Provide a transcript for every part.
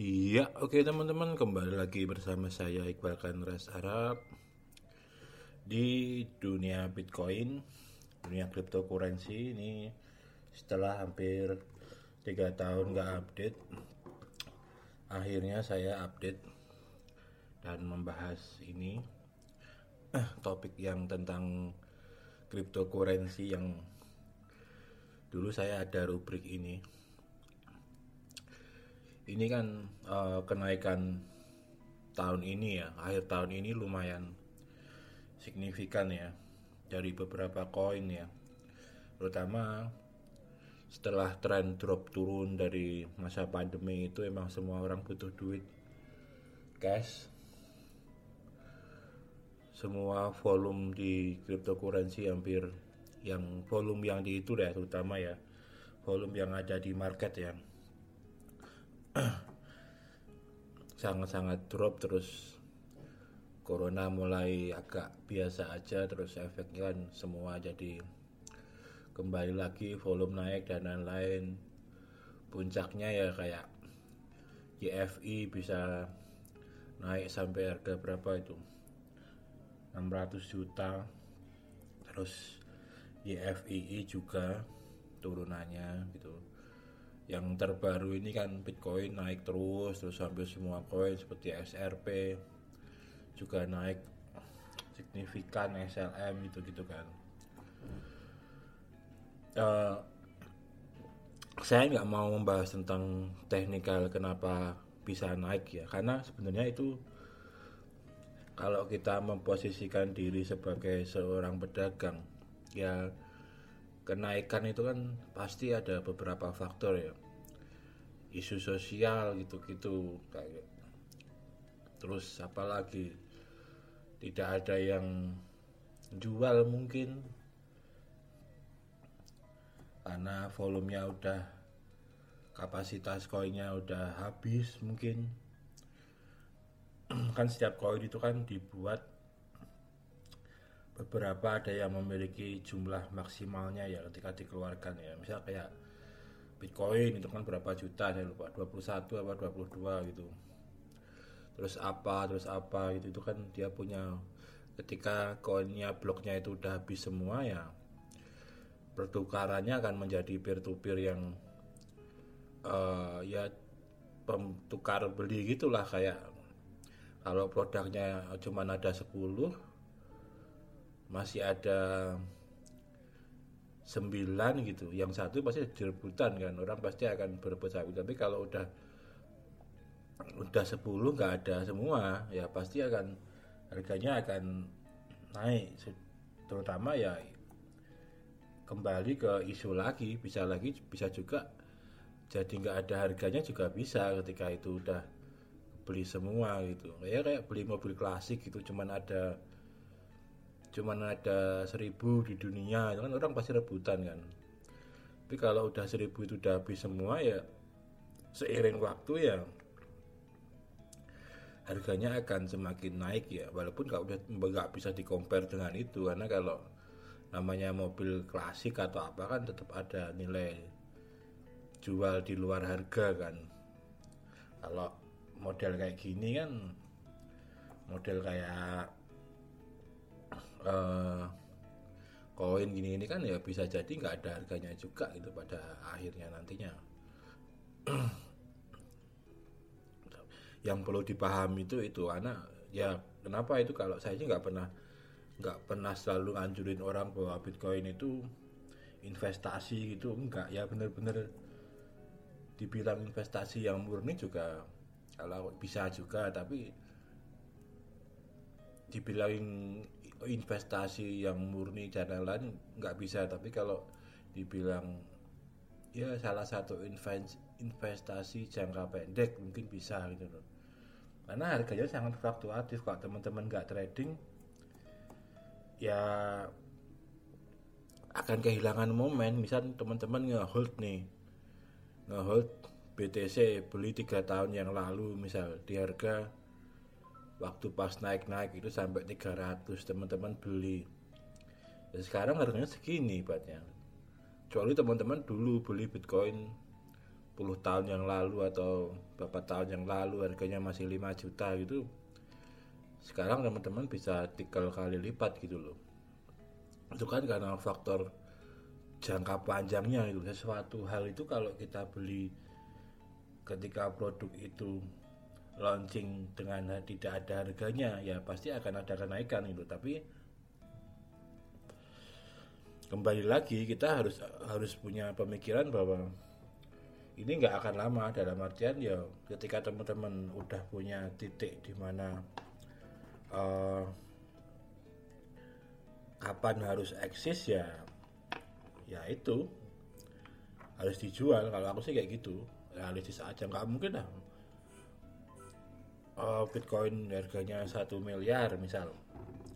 Iya, oke teman-teman kembali lagi bersama saya Iqbal Kanres Arab di dunia Bitcoin, dunia cryptocurrency. Ini setelah hampir tiga tahun nggak update, akhirnya saya update dan membahas ini topik yang tentang cryptocurrency yang dulu saya ada rubrik ini ini kan uh, kenaikan tahun ini ya akhir tahun ini lumayan signifikan ya dari beberapa koin ya. Terutama setelah tren drop turun dari masa pandemi itu emang semua orang butuh duit cash. Semua volume di cryptocurrency hampir yang volume yang di itu ya terutama ya volume yang ada di market ya sangat-sangat drop terus corona mulai agak biasa aja terus efeknya kan semua jadi kembali lagi volume naik dan lain-lain. Puncaknya ya kayak YFI bisa naik sampai harga berapa itu? 600 juta. Terus YFII juga turunannya gitu yang terbaru ini kan Bitcoin naik terus terus hampir semua koin seperti XRP juga naik signifikan SLM gitu gitu kan. Uh, saya nggak mau membahas tentang teknikal kenapa bisa naik ya karena sebenarnya itu kalau kita memposisikan diri sebagai seorang pedagang ya kenaikan itu kan pasti ada beberapa faktor ya isu sosial gitu-gitu kayak terus apalagi tidak ada yang jual mungkin. Karena volumenya udah kapasitas koinnya udah habis mungkin. Kan setiap koin itu kan dibuat beberapa ada yang memiliki jumlah maksimalnya ya ketika dikeluarkan ya. Misal kayak Bitcoin itu kan berapa juta saya lupa 21 apa 22 gitu. Terus apa terus apa gitu itu kan dia punya ketika koinnya bloknya itu udah habis semua ya pertukarannya akan menjadi peer to peer yang uh, ya tukar beli gitulah kayak kalau produknya cuma ada 10 masih ada sembilan gitu. Yang satu pasti direbutan kan. Orang pasti akan berebut sapi tapi kalau udah udah sepuluh nggak ada semua ya pasti akan harganya akan naik. Terutama ya kembali ke isu lagi bisa lagi bisa juga jadi nggak ada harganya juga bisa ketika itu udah beli semua gitu. Ya kayak beli mobil klasik gitu cuman ada cuman ada seribu di dunia itu kan orang pasti rebutan kan. Tapi kalau udah seribu itu udah habis semua ya seiring waktu ya harganya akan semakin naik ya. Walaupun nggak udah nggak bisa dikompar dengan itu karena kalau namanya mobil klasik atau apa kan tetap ada nilai jual di luar harga kan. Kalau model kayak gini kan model kayak uh, koin gini ini kan ya bisa jadi nggak ada harganya juga gitu pada akhirnya nantinya. Yang perlu dipahami itu itu anak ya kenapa itu kalau saya sih nggak pernah nggak pernah selalu nganjurin orang bahwa bitcoin itu investasi gitu enggak ya bener-bener dibilang investasi yang murni juga kalau bisa juga tapi dibilang investasi yang murni dan lain-lain nggak bisa. Tapi kalau dibilang ya salah satu investasi jangka pendek mungkin bisa gitu loh. Karena harganya sangat fluktuatif. Kalau teman-teman nggak trading ya akan kehilangan momen. Misal teman-teman ngehold nih ngehold BTC beli tiga tahun yang lalu misal di harga waktu pas naik-naik itu sampai 300 teman-teman beli. Dan sekarang harganya segini batnya. Kecuali teman-teman dulu beli bitcoin 10 tahun yang lalu atau beberapa tahun yang lalu harganya masih 5 juta gitu. Sekarang teman-teman bisa tiga kali lipat gitu loh. Itu kan karena faktor jangka panjangnya itu sesuatu hal itu kalau kita beli ketika produk itu launching dengan tidak ada harganya ya pasti akan ada kenaikan itu. Tapi kembali lagi kita harus harus punya pemikiran bahwa ini nggak akan lama. Dalam artian ya ketika teman-teman udah punya titik di mana uh, kapan harus eksis ya ya itu harus dijual. Kalau aku sih kayak gitu. Realistis aja nggak mungkin lah uh, bitcoin harganya satu miliar misal.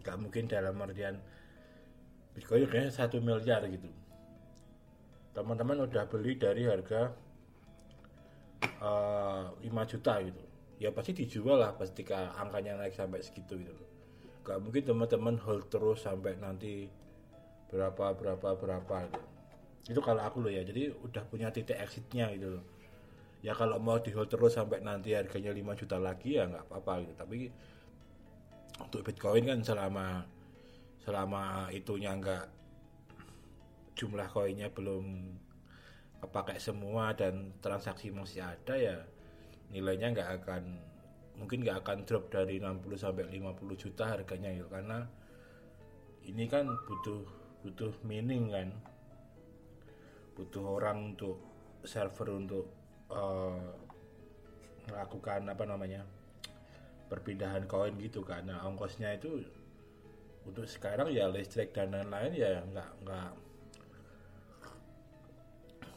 Nggak mungkin dalam artian bitcoin harganya satu miliar gitu. Teman-teman udah beli dari harga uh, eh, 5 juta gitu. Ya pasti dijual lah ketika angkanya naik sampai segitu gitu loh. Gak mungkin teman-teman hold terus sampai nanti berapa berapa berapa gitu. itu kalau aku loh ya. Jadi udah punya titik exitnya gitu loh ya kalau mau di hold terus sampai nanti harganya 5 juta lagi ya nggak apa-apa gitu. Tapi untuk bitcoin kan selama selama itunya nggak jumlah koinnya belum kepakai semua dan transaksi masih ada ya nilainya nggak akan mungkin nggak akan drop dari 60 sampai 50 juta harganya ya karena ini kan butuh butuh mining kan. Butuh orang untuk server untuk uh, melakukan apa namanya perpindahan koin gitu karena ongkosnya itu untuk sekarang ya listrik dan lain-lain ya nggak nggak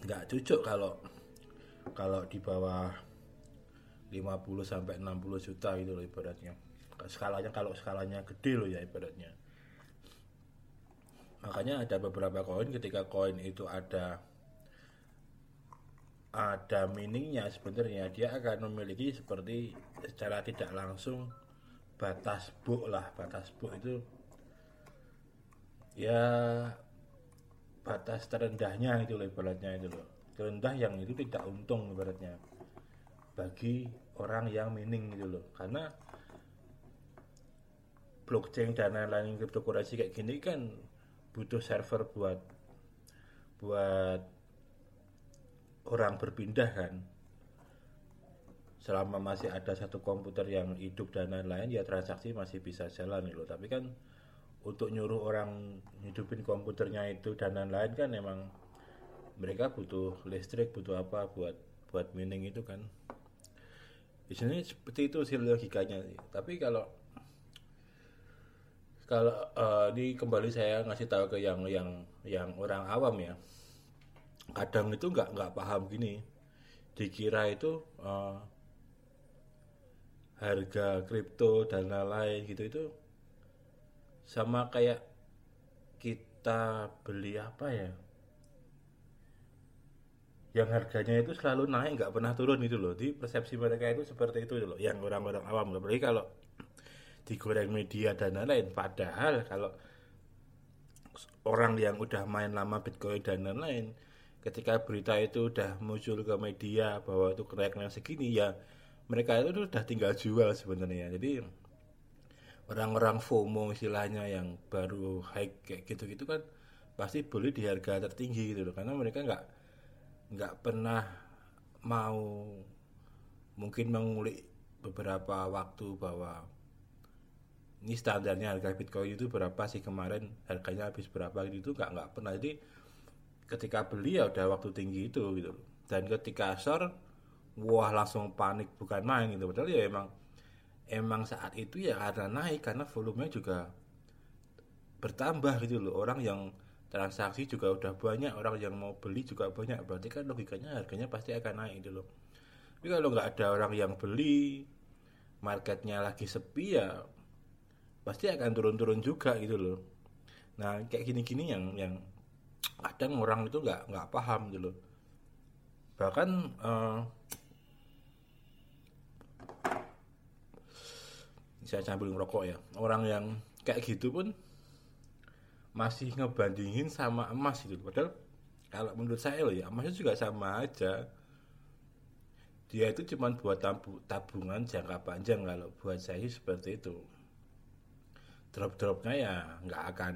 nggak cocok kalau kalau di bawah 50 sampai 60 juta gitu loh ibaratnya. Skalanya kalau skalanya gede loh ya ibaratnya. Makanya ada beberapa koin ketika koin itu ada ada meaningnya sebenarnya. Dia akan memiliki seperti secara tidak langsung batas book lah. Batas book itu ya batas terendahnya itu loh itu loh. Terendah yang itu tidak untung ibaratnya bagi orang yang mining gitu loh. Karena blockchain dan lain-lain cryptocurrency kayak gini kan butuh server buat buat orang berpindah kan selama masih ada satu komputer yang hidup dan lain-lain ya transaksi masih bisa jalan loh tapi kan untuk nyuruh orang hidupin komputernya itu dan lain-lain kan emang mereka butuh listrik butuh apa buat buat mining itu kan. Biasanya seperti itu sih logikanya. Tapi kalau kalau uh, ini kembali saya ngasih tahu ke yang yang yang orang awam ya kadang itu nggak nggak paham gini. Dikira itu uh, harga kripto dan lain-lain gitu itu sama kayak kita beli apa ya? Yang harganya itu selalu naik nggak pernah turun itu loh. Di persepsi mereka itu seperti itu loh yang orang-orang awam. Apalagi kalau digoreng media dan lain-lain. Padahal kalau orang yang udah main lama bitcoin dan lain-lain ketika berita itu udah muncul ke media bahwa itu kenaikan segini ya mereka itu udah tinggal jual sebenarnya. Jadi orang-orang FOMO istilahnya yang baru high kayak gitu-gitu kan pasti beli di harga tertinggi gitu loh. Karena mereka nggak nggak pernah mau mungkin mengulik beberapa waktu bahwa ini standarnya harga Bitcoin itu berapa sih kemarin harganya habis berapa gitu nggak nggak pernah. Jadi ketika beli ya udah waktu tinggi itu gitu. Dan ketika short wah langsung panik bukan main gitu. Padahal ya emang emang saat itu ya karena naik karena volumenya juga bertambah gitu loh. Orang yang transaksi juga udah banyak orang yang mau beli juga banyak. Berarti kan logikanya harganya pasti akan naik gitu loh. Tapi kalau nggak ada orang yang beli marketnya lagi sepi ya pasti akan turun-turun juga gitu loh. Nah kayak gini-gini yang yang kadang orang itu nggak nggak paham gitu loh. Bahkan uh, saya sambil ngerokok ya orang yang kayak gitu pun masih ngebandingin sama emas gitu. Padahal kalau menurut saya loh ya emasnya juga sama aja. Dia itu cuma buat tabungan jangka panjang kalau buat saya seperti itu. Drop-dropnya ya nggak akan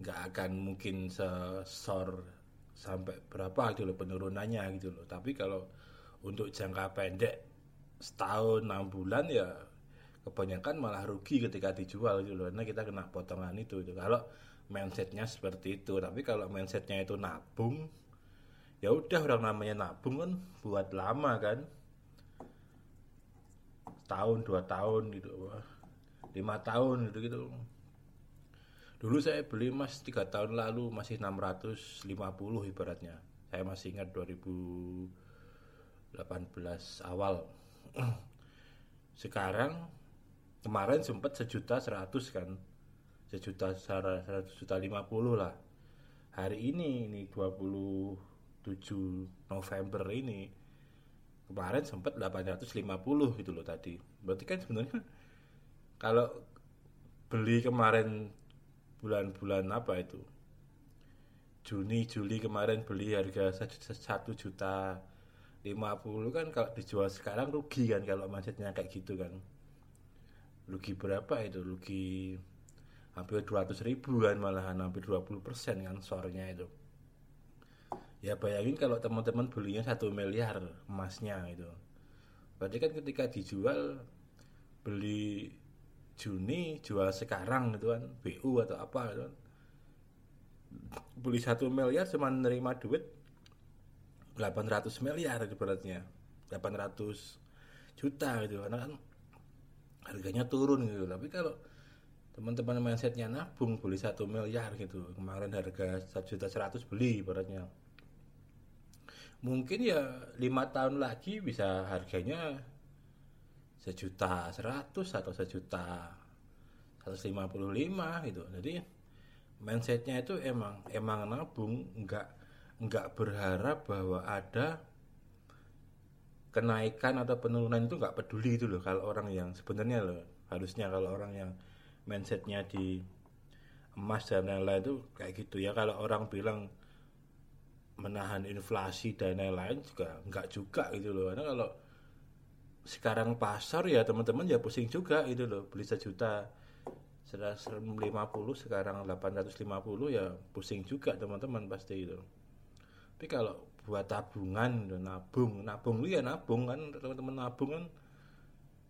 nggak akan mungkin sesor sampai berapa gitu loh penurunannya gitu loh. Tapi kalau untuk jangka pendek setahun enam bulan ya kebanyakan malah rugi ketika dijual gitu loh. Karena kita kena potongan itu itu kalau mindsetnya seperti itu. Tapi kalau mindsetnya itu nabung ya udah orang namanya nabung kan buat lama kan. Tahun dua tahun gitu. Lima tahun gitu gitu dulu saya beli emas tiga tahun lalu masih 650 ibaratnya. Saya masih ingat 2018 awal. Sekarang kemarin sempat sejuta seratus kan. Sejuta seratus juta lima puluh lah. Hari ini ini 27 November ini kemarin sempat 850 gitu loh tadi. Berarti kan sebenarnya kalau beli kemarin bulan-bulan apa itu? Juni Juli kemarin beli harga satu juta lima puluh kan kalau dijual sekarang rugi kan kalau macetnya kayak gitu kan. Rugi berapa itu? Rugi hampir 200 ribu kan malahan hampir 20 persen kan sorenya itu. Ya bayangin kalau teman-teman belinya satu miliar emasnya itu. Berarti kan ketika dijual beli Juni jual sekarang gitu kan BU atau apa gitu kan. Beli satu miliar cuma menerima duit 800 miliar beratnya 800 juta gitu karena kan harganya turun gitu. Tapi kalau teman-teman mindsetnya nabung beli satu miliar gitu kemarin harga satu juta seratus beli beratnya mungkin ya lima tahun lagi bisa harganya sejuta seratus atau sejuta seratus lima puluh lima gitu. Jadi mindsetnya itu emang emang nabung nggak nggak berharap bahwa ada kenaikan atau penurunan itu nggak peduli itu loh kalau orang yang sebenarnya loh. Harusnya kalau orang yang mindsetnya di emas dan lain-lain itu kayak gitu ya. Kalau orang bilang menahan inflasi dan lain-lain juga nggak juga gitu loh. Karena kalau sekarang pasar ya teman-teman ya pusing juga itu loh beli sejuta. 150 sekarang 850 ya pusing juga teman-teman pasti itu. Tapi kalau buat tabungan nabung. Nabung lu ya nabung kan teman-teman nabung kan.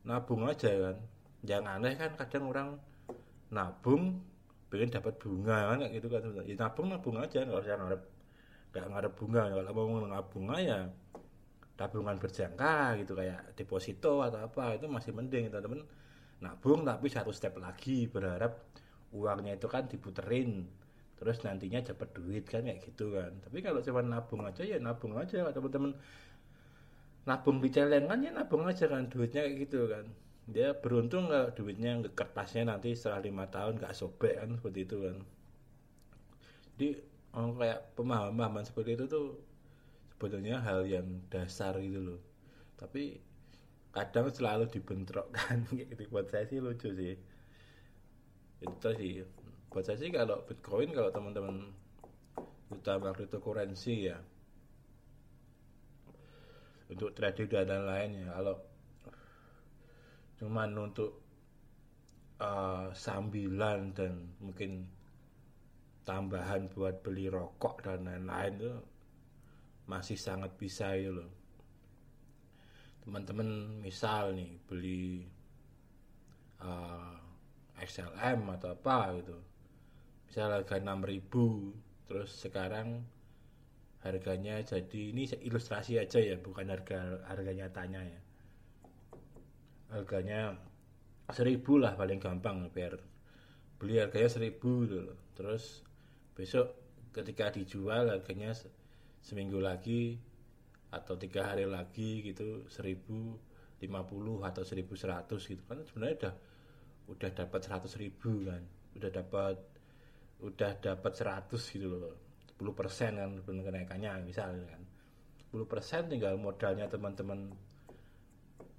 Nabung aja kan. Jangan aneh kan kadang orang nabung pengen dapat bunga kan gitu kan. Ya nabung nabung aja. Nggak usah ngarep nggak ngarep bunga kalau mau nabung ya tabungan berjangka gitu kayak deposito atau apa itu masih mending teman-teman. Nabung tapi satu step lagi berharap uangnya itu kan diputerin terus nantinya dapat duit kan kayak gitu kan. Tapi kalau cuma nabung aja ya nabung aja teman-teman. Nabung di celengan ya nabung aja kan duitnya kayak gitu kan. Dia beruntung kalau duitnya ke kertasnya nanti setelah lima tahun gak sobek kan seperti itu kan. Jadi oh, kayak pemahaman seperti itu tuh sebetulnya hal yang dasar gitu loh. Tapi kadang selalu dibentrokkan. Gitu. Buat saya sih lucu sih. Itu sih. Buat saya sih kalau bitcoin kalau teman-teman utama cryptocurrency ya. Untuk trading dan lain-lain ya. Kalau cuman untuk uh, sambilan dan mungkin tambahan buat beli rokok dan lain-lain tuh masih sangat bisa ya loh. Teman-teman misal nih beli uh, eh, XLM atau apa gitu. Misal harga 6000 terus sekarang harganya jadi ini ilustrasi aja ya bukan harga harga nyatanya ya. Harganya seribu lah paling gampang biar beli harganya seribu gitu terus besok ketika dijual harganya seminggu lagi atau tiga hari lagi gitu seribu lima puluh atau seribu seratus gitu. Kan sebenarnya udah udah dapat seratus ribu kan. Udah dapat udah dapat seratus gitu loh. Sepuluh persen kan kenaikannya misalnya kan. Sepuluh persen tinggal modalnya teman-teman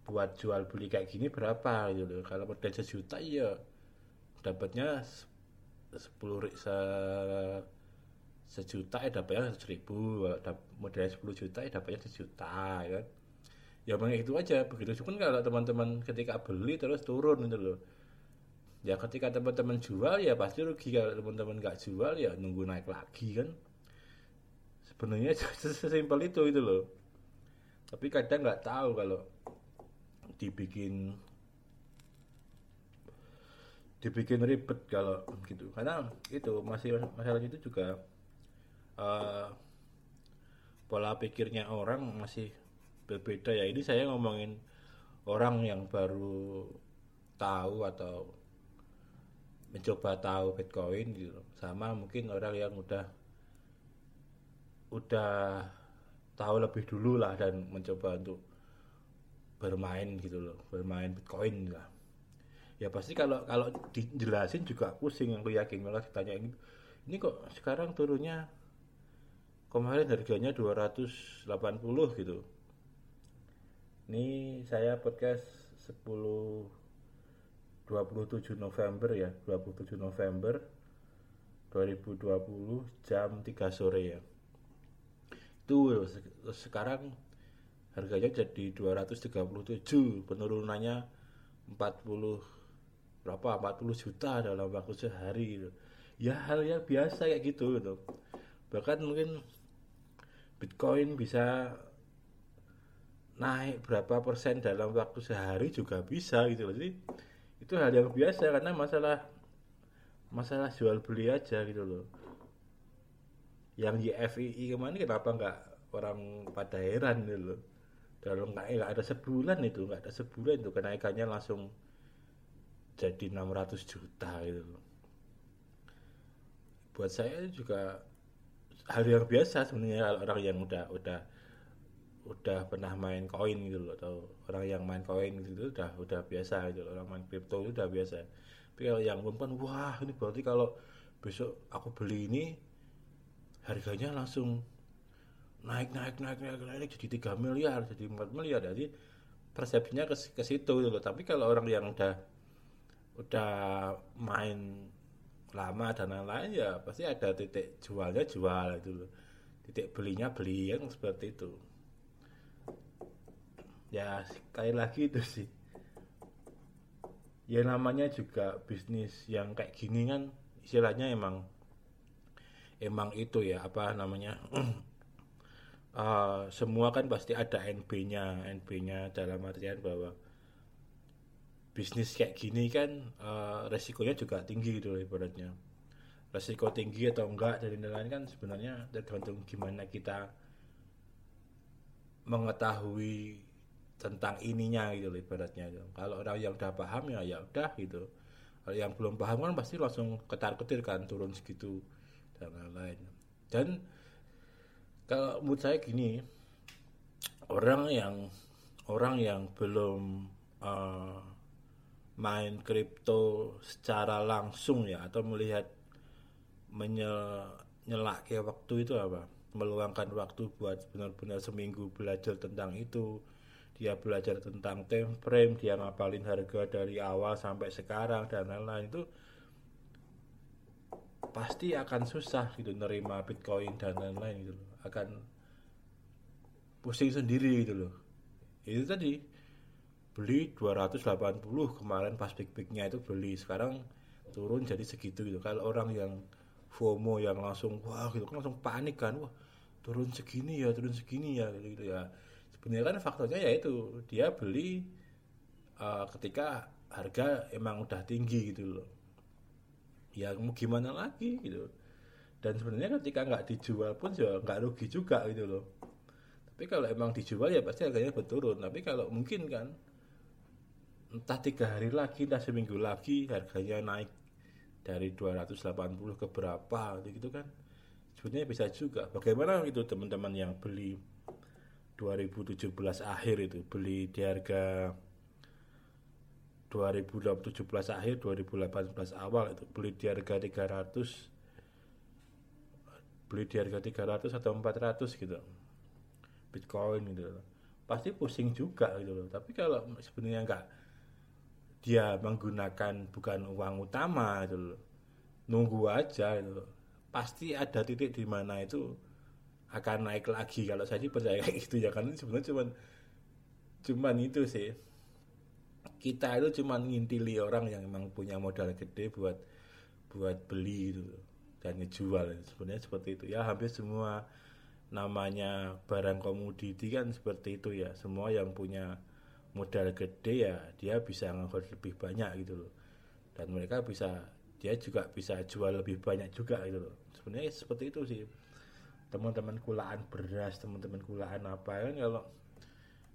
buat jual beli kayak gini berapa gitu loh. Kalau modal sejuta ya dapatnya sepuluh sejuta ya dapatnya seribu modalnya 10 juta ya dapatnya sejuta ya kan? Ya memang itu aja begitu. Cuman kalau teman-teman ketika beli terus turun itu loh. Ya ketika teman-teman jual ya pasti rugi kalau teman-teman nggak jual ya nunggu naik lagi kan? Sebenarnya sesimpel itu itu loh. Tapi kadang nggak tahu kalau dibikin dibikin ribet kalau gitu. Karena itu masih masalahnya itu juga uh, pola pikirnya orang masih berbeda ya. Ini saya ngomongin orang yang baru tahu atau mencoba tahu Bitcoin gitu. Sama mungkin orang yang udah udah tahu lebih dulu lah dan mencoba untuk bermain gitu loh bermain Bitcoin lah. Ya pasti kalau kalau dijelasin juga pusing aku yakin. Malah ditanya ini ini kok sekarang turunnya kemarin harganya 280 gitu. Ini saya podcast 10 27 November ya 27 November 2020 jam 3 sore ya. Itu sekarang harganya jadi 237 penurunannya 40 berapa 40 juta dalam waktu sehari gitu. ya hal yang biasa kayak gitu gitu. Bahkan mungkin Bitcoin bisa naik berapa persen dalam waktu sehari juga bisa gitu loh. Jadi itu hal yang biasa karena masalah masalah jual beli aja gitu loh. Yang YFII kemarin kenapa nggak orang pada heran gitu loh? Dalam nggak ada sebulan itu nggak ada sebulan itu kenaikannya langsung jadi 600 juta gitu buat saya juga hal yang biasa sebenarnya orang yang udah udah udah pernah main koin gitu loh atau orang yang main koin gitu udah udah biasa gitu loh. orang main kripto itu udah biasa. Tapi kalau yang perempuan wah ini berarti kalau besok aku beli ini harganya langsung naik naik naik naik naik jadi 3 miliar jadi 4 miliar. Jadi persepsinya ke, ke situ gitu loh. Tapi kalau orang yang udah udah main lama dan lain-lain ya pasti ada titik jualnya jual itu titik belinya beli yang seperti itu. Ya sekali lagi itu sih. Ya namanya juga bisnis yang kayak gini kan istilahnya emang emang itu ya apa namanya uh, semua kan pasti ada NB-nya NB-nya dalam artian bahwa bisnis kayak gini kan uh, resikonya juga tinggi gitu loh ibaratnya. Resiko tinggi atau enggak dari lain kan sebenarnya tergantung gimana kita mengetahui tentang ininya gitu loh ibaratnya. Kalau orang yang udah paham ya ya udah gitu. Kalau yang belum paham kan pasti langsung ketar ketir kan turun segitu dan lain-lain. Dan kalau menurut saya gini orang yang orang yang belum uh, main kripto secara langsung ya atau melihat menyelak ke waktu itu apa? Meluangkan waktu buat benar-benar seminggu belajar tentang itu. Dia belajar tentang time frame dia ngapalin harga dari awal sampai sekarang dan lain-lain. Itu pasti akan susah gitu nerima bitcoin dan lain-lain gitu akan pusing sendiri gitu loh. Itu tadi beli 280 kemarin pas big bignya itu beli sekarang turun jadi segitu gitu. Kalau orang yang FOMO yang langsung wah gitu kan langsung panik kan wah turun segini ya turun segini ya gitu, gitu ya. Sebenarnya kan faktornya ya itu dia beli uh, ketika harga emang udah tinggi gitu loh. Ya mau gimana lagi gitu. Dan sebenarnya ketika nggak dijual pun juga nggak rugi juga gitu loh. Tapi kalau emang dijual ya pasti harganya berturun tapi kalau mungkin kan entah tiga hari lagi entah seminggu lagi harganya naik dari 280 ke berapa gitu kan. Sebenarnya bisa juga. Bagaimana itu teman-teman yang beli 2017 akhir itu? Beli di harga 2017 akhir 2018 awal itu. Beli di harga 300 beli di harga 300 atau 400 gitu. Bitcoin gitu. Pasti pusing juga gitu loh. Tapi kalau sebenarnya enggak dia menggunakan bukan uang utama itu loh. nunggu aja itu pasti ada titik di mana itu akan naik lagi. Kalau saya sih percaya gitu ya karena sebenarnya cuman cuman itu sih. Kita itu cuman ngintili orang yang memang punya modal gede buat buat beli itu dan ngejual sebenarnya seperti itu. Ya hampir semua namanya barang komoditi kan seperti itu ya. Semua yang punya modal gede ya dia bisa ngehold lebih banyak gitu loh. Dan mereka bisa dia juga bisa jual lebih banyak juga gitu loh. Sebenarnya seperti itu sih. Teman-teman kulaan beras teman-teman kulaan apa kan kalau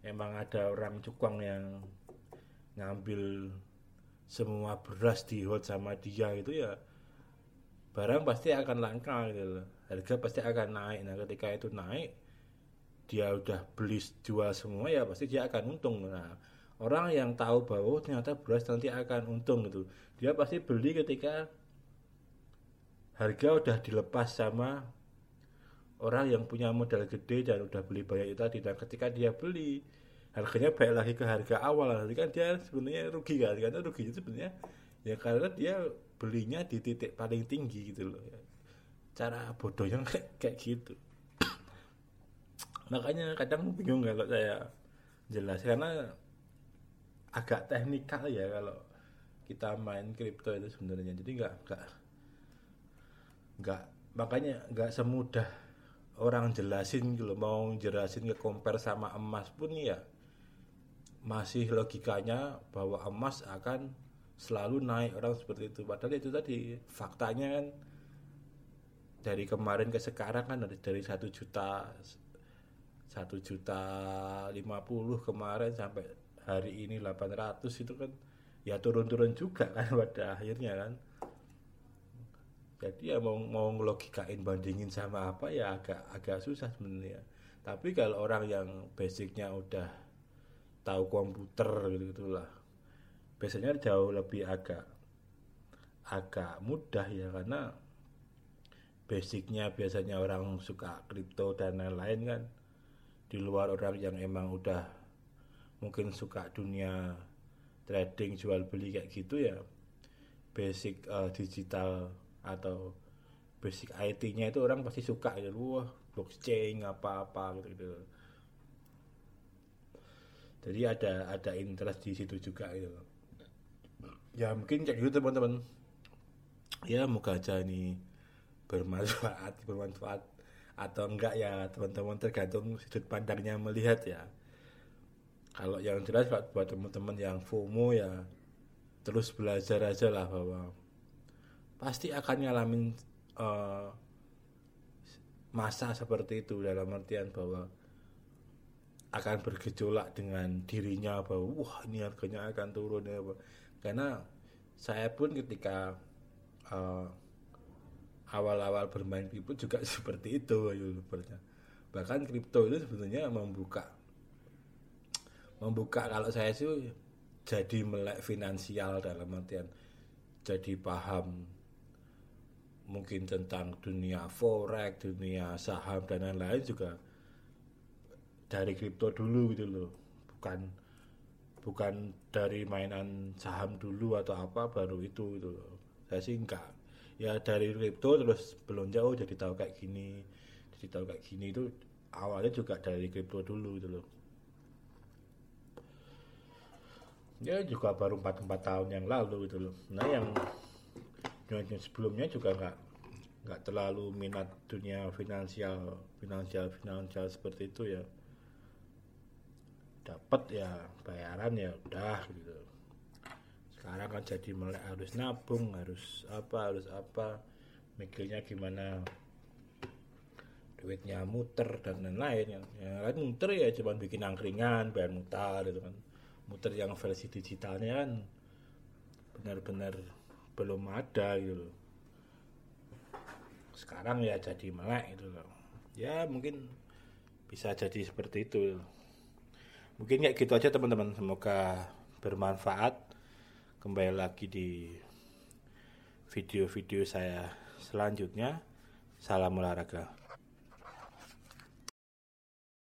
emang ada orang cukong yang ngambil semua beras di hold sama dia itu ya barang pasti akan langka gitu loh. Harga pasti akan naik. Nah ketika itu naik dia udah beli jual semua ya pasti dia akan untung. Nah orang yang tahu bahwa oh, ternyata beras nanti akan untung gitu. Dia pasti beli ketika harga udah dilepas sama orang yang punya modal gede dan udah beli banyak itu tadi. Dan ketika dia beli harganya baik lagi ke harga awal. Nanti kan dia sebenarnya rugi kan? Karena ruginya sebenarnya ya karena dia belinya di titik paling tinggi gitu loh. Cara bodohnya kayak gitu makanya kadang bingung kalau saya jelas karena agak teknikal ya kalau kita main kripto itu sebenarnya. Jadi nggak nggak nggak makanya nggak semudah orang jelasin gitu mau jelasin ke compare sama emas pun ya masih logikanya bahwa emas akan selalu naik orang seperti itu. Padahal itu tadi faktanya kan dari kemarin ke sekarang kan dari dari satu juta satu juta lima puluh kemarin sampai hari ini 800 itu kan ya turun-turun juga kan pada akhirnya kan. Jadi ya mau mau ngelogikain bandingin sama apa ya agak agak susah sebenarnya. Tapi kalau orang yang basicnya udah tahu komputer gitu gitulah biasanya jauh lebih agak agak mudah ya karena basicnya biasanya orang suka kripto dan lain-lain kan di luar orang yang emang udah mungkin suka dunia trading jual beli kayak gitu ya basic uh, digital atau basic IT-nya itu orang pasti suka gitu. Wah blockchain apa-apa gitu, gitu. Jadi ada ada interest di situ juga gitu. Ya mungkin kayak gitu teman-teman. Ya moga aja ini bermanfaat bermanfaat atau enggak ya teman-teman tergantung sudut pandangnya melihat ya. Kalau yang jelas buat teman-teman yang FOMO ya terus belajar aja lah bahwa pasti akan ngalamin uh, masa seperti itu. Dalam artian bahwa akan bergejolak dengan dirinya bahwa wah ini harganya akan turun ya karena saya pun ketika uh, awal-awal bermain kripto juga seperti itu youtubernya bahkan kripto itu sebenarnya membuka membuka kalau saya sih jadi melek finansial dalam artian jadi paham mungkin tentang dunia forex, dunia saham dan lain-lain juga dari kripto dulu gitu loh. Bukan bukan dari mainan saham dulu atau apa baru itu gitu loh. Saya sih enggak ya dari kripto terus belum jauh jadi tahu kayak gini jadi tahu kayak gini itu awalnya juga dari kripto dulu gitu loh. Ya juga baru 4 empat tahun yang lalu gitu loh. Nah yang yang sebelumnya juga nggak nggak terlalu minat dunia finansial finansial finansial seperti itu ya. Dapat ya bayaran ya udah gitu sekarang kan jadi mulai harus nabung harus apa harus apa. Mikirnya gimana duitnya muter dan lain-lain. Yang, yang lain muter ya cuma bikin angkringan bayar mutar gitu kan. Muter yang versi digitalnya kan benar-benar belum ada gitu loh. Sekarang ya jadi melek gitu loh. Ya mungkin bisa jadi seperti itu. Mungkin kayak gitu aja teman-teman. Semoga bermanfaat kembali lagi di video-video saya selanjutnya. Salam olahraga.